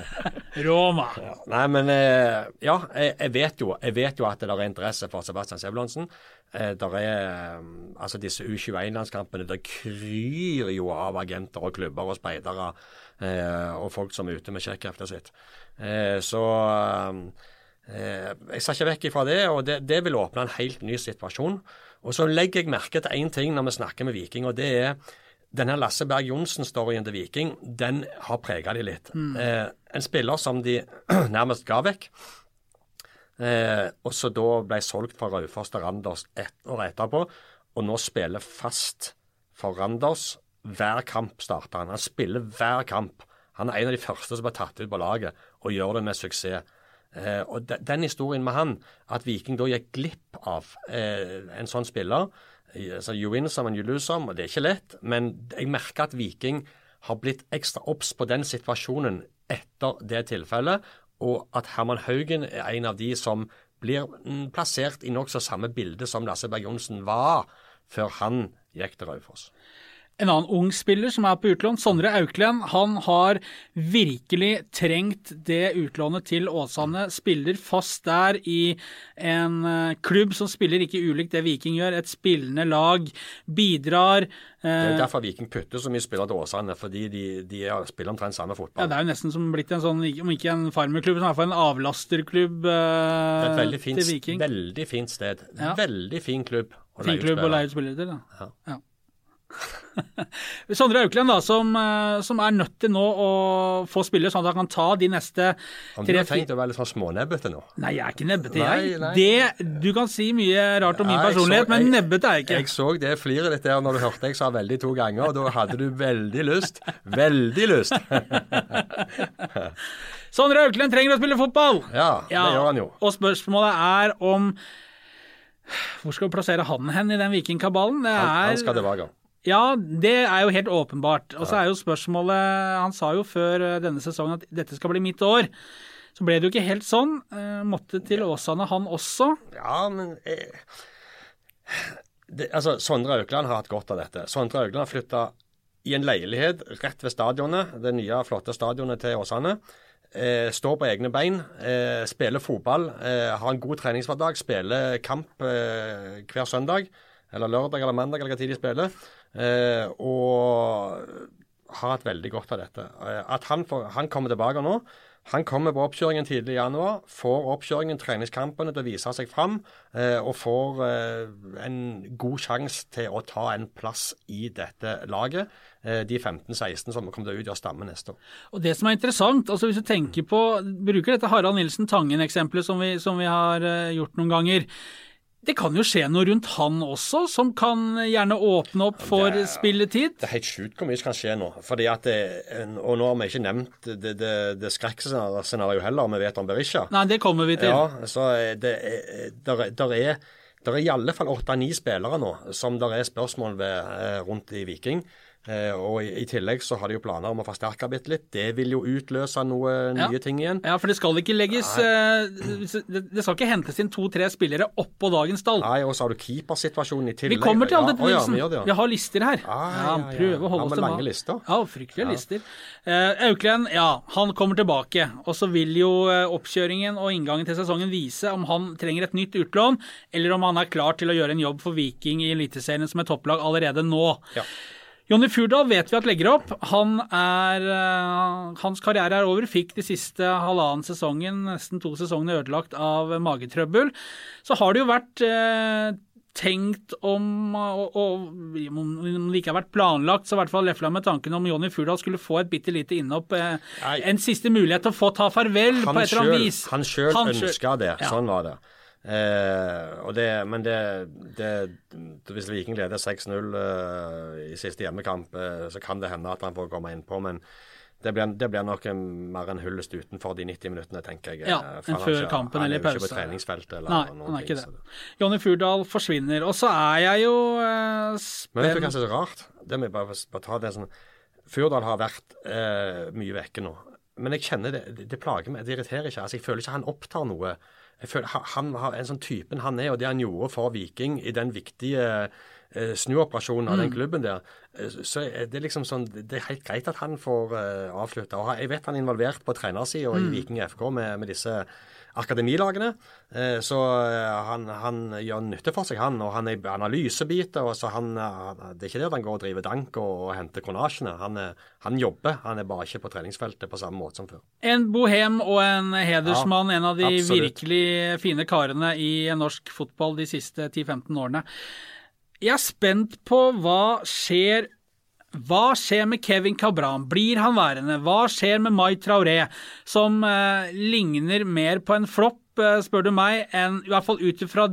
Roma. Ja, nei, men eh, ja, jeg, jeg, vet jo, jeg, vet jo, at det er interesse for Sebastian Sebulonsen. Eh, der er eh, altså disse U21-landskampene. Det kryr jo av agenter og klubber og speidere eh, og folk som er ute med sjekkheftet sitt. Eh, så Eh, jeg ser ikke vekk ifra det, og det, det, vil åpne en helt ny situasjon. Og så legger jeg merke til én ting når vi snakker med Viking, og det er denne Lasse Berg Johnsen-storyen til Viking, den har prega de litt. Mm. Eh, en spiller som de nærmest ga vekk, eh, og så da ble solgt fra Raufoss til Randers ett år etterpå, og nå spiller fast for Randers. Hver kamp starter han. Han spiller hver kamp. Han er en av de første som ble tatt ut på laget, og gjør det med suksess. Eh, og de, den historien med han, at Viking da gikk glipp av eh, en sånn spiller altså, You win some and you lose some, og det er ikke lett. Men jeg merker at Viking har blitt ekstra obs på den situasjonen etter det tilfellet, og at Herman Haugen er en av de som blir mm, plassert i nokså samme bilde som Lasse Berg Johnsen var før han gikk til Raufoss. En annen ung spiller som er på utlån, Sondre Auklend, han har virkelig trengt det utlånet til Åsane. Spiller fast der i en eh, klubb som spiller ikke ulikt det Viking gjør. Et spillende lag. Bidrar. Det er eh, derfor Viking putter så mye spillere til Åsane, fordi de, de spiller omtrent samme fotball. Ja, Det er jo nesten som blitt en sånn, om ikke en farmerklubb, så i hvert fall en avlasterklubb eh, det er et veldig fint, til Viking. Veldig fint sted. Ja. Veldig fin klubb. Fin klubb å leie ut spillere til, da. Ja. ja. Sondre Auklend, da, som, eh, som, er nødt til nå å få spille, sånn at han kan ta de neste tre du har tenkt å være litt sånn smånebbete nå? Nei, jeg er ikke nebbete, jeg. Nei. Det, du kan si mye rart om min personlighet, så, men nebbete er jeg ikke. Jeg så det fliret ditt der når du hørte jeg sa veldig to ganger, og da hadde du veldig lyst. Veldig lyst. Sondre Auklend trenger å spille fotball! Ja, det ja, gjør han jo. Og spørsmålet er om hvor skal vi plassere han hen i den vikingkabalen? Han, han skal tilbake. Ja, det er jo helt åpenbart. Og så er jo spørsmålet Han sa jo før eh, denne sesongen at dette skal bli mitt år. Så ble det jo ikke helt sånn. Eh, måtte til Åsane, han også. Ja, men eh, det, Altså, Sondre Aukland har hatt godt av dette. Sondre Aukland har flytta i en leilighet rett ved stadionet, det nye, flotte stadionet til Åsane. Eh, står på egne bein, eh, spiller fotball, eh, har en god treningshverdag, spiller kamp hver søndag. Eller lørdag eller mandag, eller hva tid de spiller. Eh, og har hatt veldig godt av dette. Eh, at han, får, han, kommer tilbake nå. Han kommer på oppkjøringen tidlig i januar, får oppkjøringen, treningskampene til å vise seg fram, eh, og får eh, en god sjanse til å ta en plass i dette laget. Eh, de 15-16 som kommer til å utgjøre stammen neste år. Og Det som er interessant, altså hvis du tenker på, bruker dette Harald Nilsen Tangen-eksempelet som, som, vi har eh, gjort noen ganger det kan jo skje noe rundt han også, som kan gjerne åpne opp for det spilletid? Det er helt sjukt hvor mye som kan skje nå. Fordi at det, Og nå har vi ikke nevnt det, det, det skrekkscenarioet heller, vi vet om Berisha. Nei, det kommer vi til. Ja, så det, der, der er det er i alle fall åtte-ni spillere nå som det er spørsmål ved eh, rundt i Viking. Eh, og i, i, tillegg så har de jo planer om å forsterke bitte litt. Det vil jo utløse noe ja. nye ting igjen. Ja, for det skal ikke legges uh, Det skal ikke hentes inn to-tre spillere oppå dagens stall. Nei, og så har du keepersituasjonen i tillegg. Vi kommer til alle ja. Ja, vi, vi, har lister her. Ah, ja, Prøver å holde oss til lange lister. Ja, fryktelige lister. Uh, Auklend, ja, han kommer tilbake. Og så vil jo oppkjøringen og inngangen til sesongen vise om han trenger et nytt utlån, eller om han er klar til å gjøre en jobb for Viking i Eliteserien som et topplag allerede nå. Ja. Jonny Furdal vet vi at legger opp. Han er, uh, hans karriere er over. Fikk de siste halvannen sesongen, nesten to sesongene, ødelagt av magetrøbbel. Så har det jo vært uh, tenkt om, og, og, om det ikke har vært planlagt, så i hvert fall lefla med tanken om Jonny Furdal skulle få et bitte lite innhopp. Eh, en siste mulighet til å få ta farvel han på et eller annet vis. Han sjøl ønska det. Ja. Sånn var det. Eh, det, men det, det, hvis Viking leder 6-0 eh, i siste hjemmekamp, eh, så kan det hende at han får komme innpå. Men det blir, det blir nok mer en hyllest utenfor de 90 minuttene, tenker jeg. Ja, eh, enn før kampen han eller pause. Han er jo ikke på treningsfeltet eller Nei, noen han er ikke det. Jonny Furdal forsvinner. Og så er jeg jo eh, spent Men vet du hva som er rart? Det må jeg bare, bare ta det sånn Furdal har vært eh, mye vekke nå. Men jeg kjenner det, det plager meg, det irriterer ikke. Altså, Jeg føler ikke han opptar noe jeg føler Han har en sånn typen han er, og det han gjorde for Viking i den viktige eh, snuoperasjonen av den mm. klubben der, eh, så er det liksom sånn Det er helt greit at han får avslutte avslutta. Jeg vet han er involvert på trenersida mm. i Viking FK med, med disse akademilagene. Eh, så eh, han, han, gjør nytte for seg, han. Og han er analysebiter. og så han, Det er ikke det at han går og driver dank og, og henter kronasjene. Han, han, jobber, han er bare ikke på treningsfeltet på samme måte som før. En bohem og en hedersmann, ja, en av de absolutt. virkelig fine karene i norsk fotball de siste 10-15 årene. Jeg er spent på hva skjer hva skjer med Kevin Cabran? Blir han værende? Hva skjer med Mai Traoré, som eh, ligner mer på en flopp, eh, spør du meg, enn i hvert fall ut ifra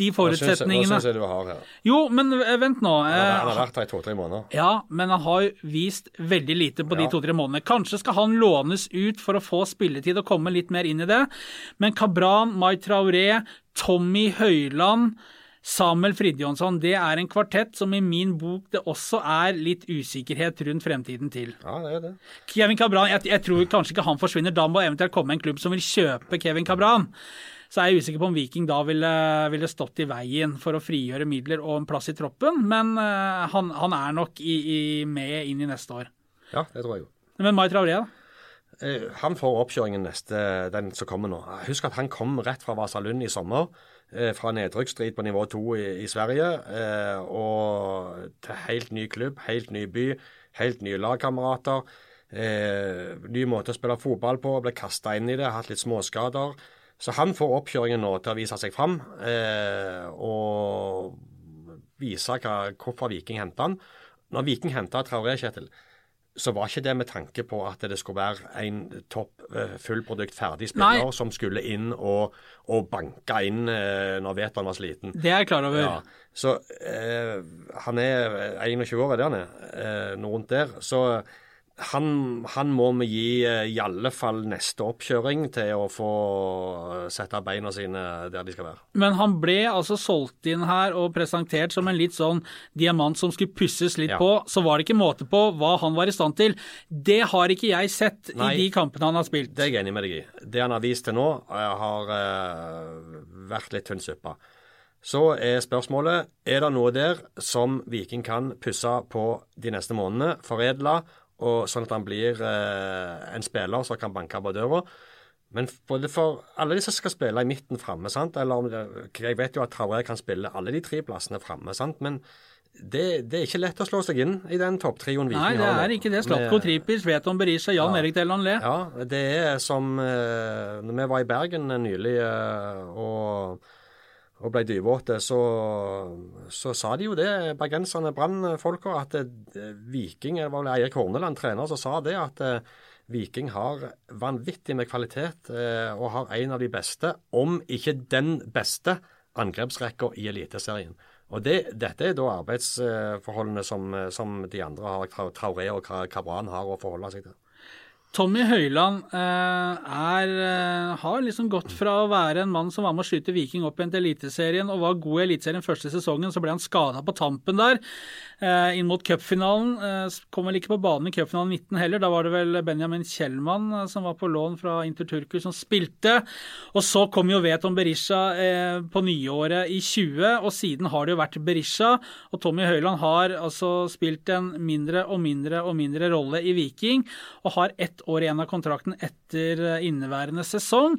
de forutsetningene. Hva syns jeg du har her? Jo, men eh, vent nå. Han har, han har vært her i to-tre måneder. Ja, men han har vist veldig lite på ja. de to-tre månedene. Kanskje skal han lånes ut for å få spilletid og komme litt mer inn i det. Men Cabran, Mai Traoré, Tommy Høiland Samuel Fridjonsson, det er en kvartett som i min bok det også er litt usikkerhet rundt fremtiden til. Ja, det er det. Kevin Cabran, jeg, jeg tror kanskje ikke han forsvinner. Da må eventuelt komme en klubb som vil kjøpe Kevin Cabran. så er jeg usikker på om Viking da ville, ville stått i veien for å frigjøre midler og en plass i troppen. Men uh, han, han, er nok i, i, med inn i neste år. Ja, det tror jeg jo. Men Mai Traoré, da? Eh, han får oppkjøringen neste, den som kommer nå. Husk at han kom rett fra Vasalund i sommer. Eh, fra nedrykksstrid på nivå to i, i, Sverige. Og til helt ny klubb, helt ny by, helt nye lagkamerater. Eh, ny måte å spille fotball på, ble kasta inn i det, hatt litt småskader. Så han får oppkjøringen nå til å vise seg fram eh, og vise hva, hvorfor Viking henta han. Når Viking henta Traoré, Kjetil, så var ikke det med tanke på at det skulle være en topp eh, fullprodukt ferdig spiller Nei. som skulle inn og, og banke inn eh, når Veton var sliten. Det er jeg klar over. Ja. Så eh, han er 21 år, er det han er? Eh, noe rundt der. Så han, han, må vi gi eh, i alle fall neste oppkjøring til å få eh, sette beina sine der de skal være. Men han ble altså solgt inn her og presentert som en litt sånn diamant som skulle pusses litt ja. på. Så var det ikke måte på hva han var i stand til. Det har ikke jeg sett Nei, i de kampene han har spilt. Det er jeg enig med deg i. Det han har vist til nå, eh, har vært litt tynn suppe. Så er spørsmålet er det noe der som Viking kan pusse på de neste månedene, foredle og sånn at han blir eh, en spiller som kan banke på døra. Men både for alle de som skal spille i midten framme, eller jeg vet jo at Traoré kan spille alle de tre plassene framme, men det, det, er ikke lett å slå seg inn i den topptrioen Viking har. Nei, det er ikke det. Slatko Tripis, Veton Berisha, Jan ja, Erik Delan Le. Ja, det er som eh, Når vi var i Bergen nylig eh, og og ble dyvåte, så, så, sa de jo det, bergenserne, Brann-folka, at eh, Viking Det var vel Eirik Horneland, trener, som sa det, at eh, Viking har vanvittig med kvalitet eh, og har en av de beste, om ikke den beste, angrepsrekka i Eliteserien. Og det, Dette er da arbeidsforholdene som, som de andre har, Traoré og Cabran har å forholde seg til. Tommy Høiland eh, er, eh, har liksom gått fra å være en mann som var med å skyte Viking opp igjen til Eliteserien og var god i Eliteserien første sesongen, så ble han skada på tampen der. Eh, inn mot cupfinalen. Kom vel ikke på banen i cupfinalen 19 heller. Da var det vel Benjamin Kjellmann som var på lån fra Inter Turku som spilte. Og så kom jo Veton Berisha på nyåret i 20, og siden har det jo vært Berisha. Og Tommy Høiland har altså spilt en mindre og mindre og mindre rolle i Viking, og har ett år igjen av kontrakten etter inneværende sesong.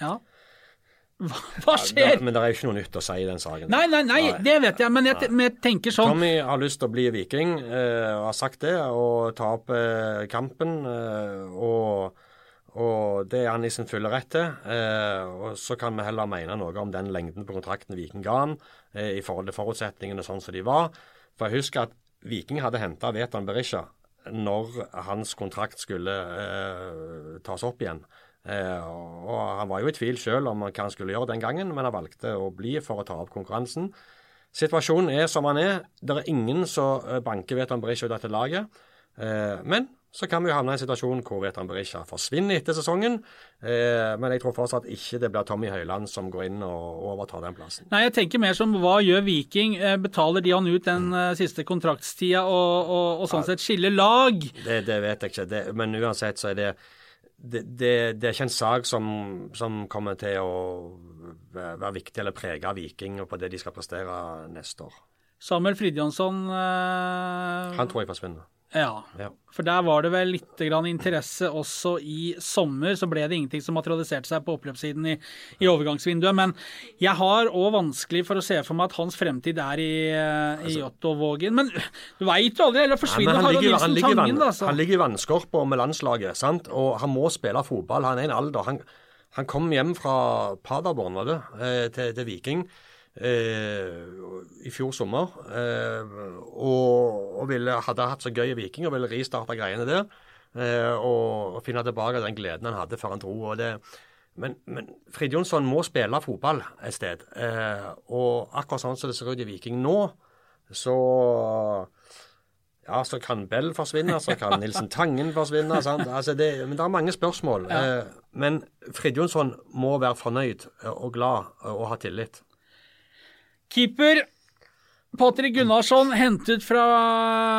Ja. Hva, skjer? Ja, men det er jo ikke noe nytt å si i den saken. Nei, nei, nei, det vet jeg, men jeg, jeg tenker sånn Tommy har lyst til å bli viking, eh, har sagt det, og ta opp eh, kampen. Eh, og, og, det er han i sin fulle rett til. Eh, og så kan vi heller mene noe om den lengden på kontrakten Viking ga han, eh, i forhold til forutsetningene sånn som de var. For jeg husker at Viking hadde henta Veton Berisha når hans kontrakt skulle eh, tas opp igjen. Eh, og Han var jo i tvil selv om hva han skulle gjøre den gangen, men han valgte å bli for å ta opp konkurransen. Situasjonen er som han er. Det er ingen som eh, banker Veton Berisha ut dette laget. Eh, men så kan vi jo havne i en situasjon hvor Veton Berisha forsvinner etter sesongen. men jeg tror fortsatt ikke det blir Tommy Høiland som går inn og overtar den plassen. Nei, jeg tenker mer som hva gjør Viking? betaler de han ut den siste kontraktstida og, og, og sånn sett skiller lag? Det, det vet jeg ikke, det, men uansett så er det det, det, det, er ikke en sak som, som, kommer til å være viktig eller prege Viking og på det de skal prestere neste år. Samuel Fridjonsson øh... Han tror jeg forsvinner. Ja, ja, for der var det vel litt interesse også i sommer. Så ble det ingenting som materialiserte seg på oppløpssiden i, i overgangsvinduet. Men jeg har òg vanskelig for å se for meg at hans fremtid er i, eh, i altså- Otto-Vågen. Men du veit jo aldri, eller forsvinner Harald Nilsen Tangen, da. Så. Han ligger i vannskorpa med landslaget, sant? og han må spille fotball. Han er i en alder. Han, han kom hjem fra Paderborn, var det, eh, til, til Viking i fjor sommer. Eh, og, og ville, hadde hatt så gøy i Viking og ville ristarte greiene der. Eh, og, og, finne tilbake den gleden han hadde før han dro. og det men, men Frid Jonsson må spille fotball et sted. Eh, og akkurat sånn som det ser ut i Viking nå, så ja, så kan Bell forsvinne, så kan Nilsen Tangen forsvinne. Altså det, men det er mange spørsmål. Ja. Eh, men Frid Jonsson må være fornøyd og glad og ha tillit. Keeper Patrick Gunnarsson hentet fra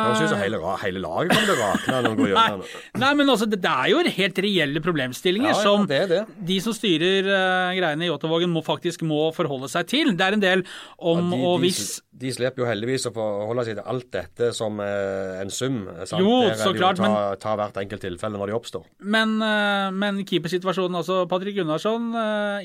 Høres ut som hele, hele laget kommer til å rakne når går gjennom nei, nei, men altså, det, er jo helt reelle problemstillinger ja, ja, som det det. de som styrer uh, greiene i Jåttåvågen må faktisk må forholde seg til. Det er en del om ja, de, og hvis De, slipper jo heldigvis å forholde seg til alt dette som uh, en sum. Sant? Jo, så klart, ta, men ta hvert enkelt tilfelle når de oppstår. Men, uh, men keepersituasjonen, altså Patrick Gunnarsson,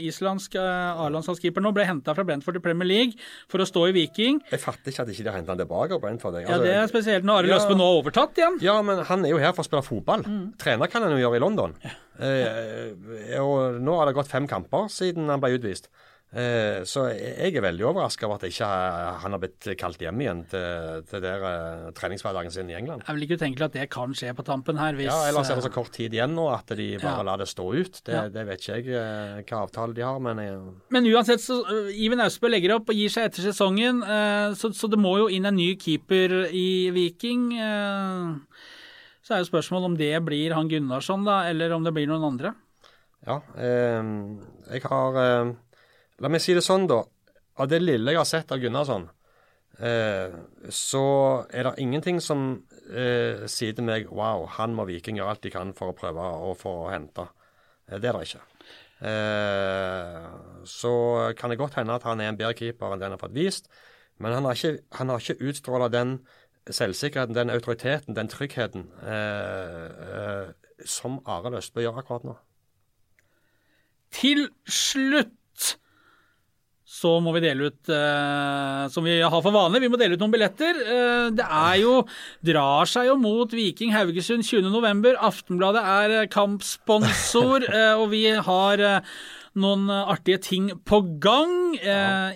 islandsk A-landslagskeeper nå, ble henta fra Brentford i Premier League for å stå i Viking. Jeg fatter ikke at de ikke har henta han tilbake. Brentford. Altså, ja, Det er spesielt når Arild ja, Østbø nå har overtatt igjen. Ja, men han er jo her for å spille fotball. Mm. Trener kan han jo gjøre i London. Ja. Eh, og nå har det gått fem kamper siden han ble utvist. Eh, så jeg er veldig overraska over at ikke han har blitt kalt hjem igjen til, til der uh, treningshverdagen sin i England. Jeg vil ikke utenkelig at det kan skje på tampen her. Hvis, ja, Ellers er det så kort tid igjen nå at de bare ja. lar det stå ut. Det, ja. det vet ikke jeg uh, hva avtale de har, men jeg... Men uansett, så uh, Iven Austbø legger opp og gir seg etter sesongen, så, så, det må jo inn en ny keeper i Viking. så er jo spørsmålet om det blir han Gunnarsson, da, eller om det blir noen andre. Ja, jeg har La meg si det sånn, da. Av det lille jeg har sett av Gunnarsson, eh, så er det ingenting som eh, sier til meg wow, han må Viking gjøre alt de kan for å prøve å få hente. Eh, det er det ikke. Eh, så kan det godt hende at han er en bedre keeper enn den har fått vist, men han har ikke, han har ikke utstråla den selvsikkerheten, den autoriteten, den tryggheten eh, som Are Løsbø gjør akkurat nå. Til slutt så må vi dele ut, eh, som vi har for vane, vi må dele ut noen billetter. Eh, det er jo, drar seg jo mot Viking Haugesund 20.11. Aftenbladet er eh, kampsponsor, og vi har noen artige ting på gang.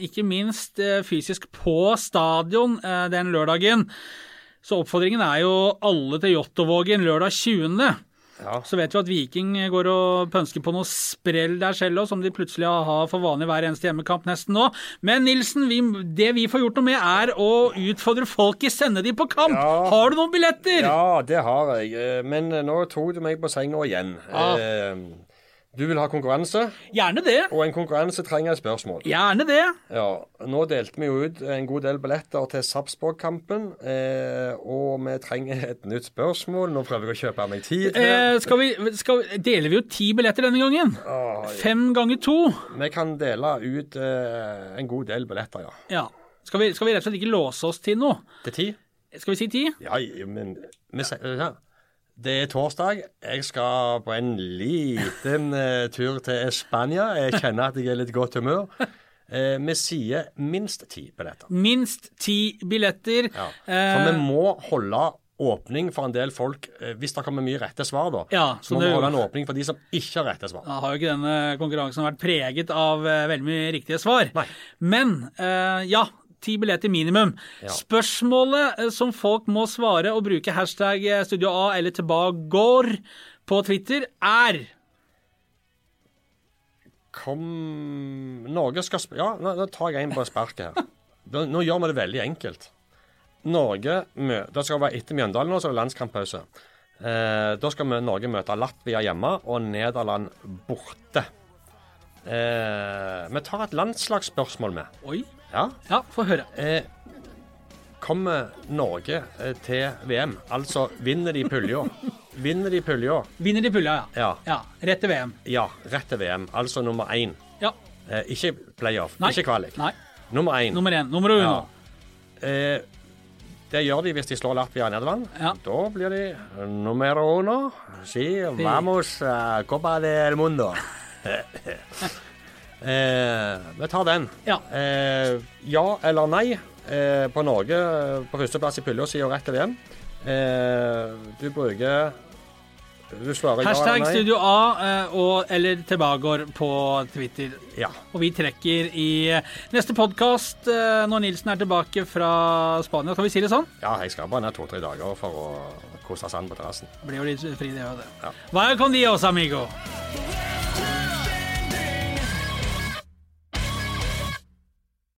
Ikke minst fysisk på stadion den lørdagen. Så oppfordringen er jo alle til Jåttåvågen lørdag 20. Ja. Så vet vi at Viking går og pønsker på noe sprell der selv òg, som de plutselig har for vanlig hver eneste hjemmekamp nesten nå. Men Nilsen, vi, det vi får gjort noe med, er å utfordre folk i sende de på kamp. Ja. Har du noen billetter? Ja, det har jeg. Eh, men eh, nå tok du meg på senga igjen. Ja. Eh, du vil ha konkurranse? Gjerne det. Og en konkurranse trenger et spørsmål. Gjerne det. Ja, Nå delte vi jo ut en god del billetter til Sarpsborg-kampen, eh, og vi trenger et nytt spørsmål. Nå prøver jeg å kjøpe meg tid. Eh, skal vi, skal, deler vi ut ti billetter denne gangen? Ah, Fem ganger to? Vi kan dele ut eh, en god del billetter, ja. ja. Skal, vi, skal vi rett og slett ikke låse oss til noe? Til ti? Skal vi si ti? Ja, men vi, ja. Det er torsdag. Jeg skal på en liten uh, tur til Spania. Jeg kjenner at jeg er litt godt humør. Uh, vi sier minst ti billetter. Minst ti billetter. Ja. For vi må holde åpning for en del folk hvis det kommer mye rette svar. da. Ja, så, så må vi holde en åpning for de som ikke har rette svar. Da har jo ikke denne konkurransen vært preget av veldig mye riktige svar. Nei. Men ja, ti billetter minimum. Ja. Spørsmålet eh, som folk må svare og bruke hashtag eh, Studio A eller tilbakegård på Twitter, er Kom Norge skal Ja, nå, nå tar jeg en på sparket her. Nå gjør vi det veldig enkelt. Norge Det skal være etter Mjøndalen nå, så er det landskamppause. Eh, da skal vi Norge møte Latvia hjemme og Nederland borte. Eh, vi tar et landslagsspørsmål med. Oi. Ja, ja få høre. Eh, kommer Norge eh, til VM, altså vinner de pulja Vinner de pulja Vinner de pulja, ja. ja. ja. Rett til VM. Ja, rett til VM. Altså nummer én. Ja. Eh, ikke playoff, Nei. ikke kvalik. Nei. Nummer én. Nummer én. Nummer uno. Ja. Eh, det gjør de hvis de slår Latvia og Nederland. Ja. Da blir de numero uno. Si vamos a Copa del Mundo. Eh, vi tar den. Ja. Eh, ja eller nei eh, på Norge på førsteplass i pulja siden rett til VM. Eh, du bruker du svarer Hashtag ja Studio A eh, og, eller tilbakegård på Twitter. Ja. Og vi trekker i neste podkast eh, når Nilsen er tilbake fra Spania. Skal vi si det sånn? Ja, jeg skal bare ned to-tre dager for å kose sand på terrassen. Blir jo litt fri, det òg, det. Ja. Welcome dios, amigo.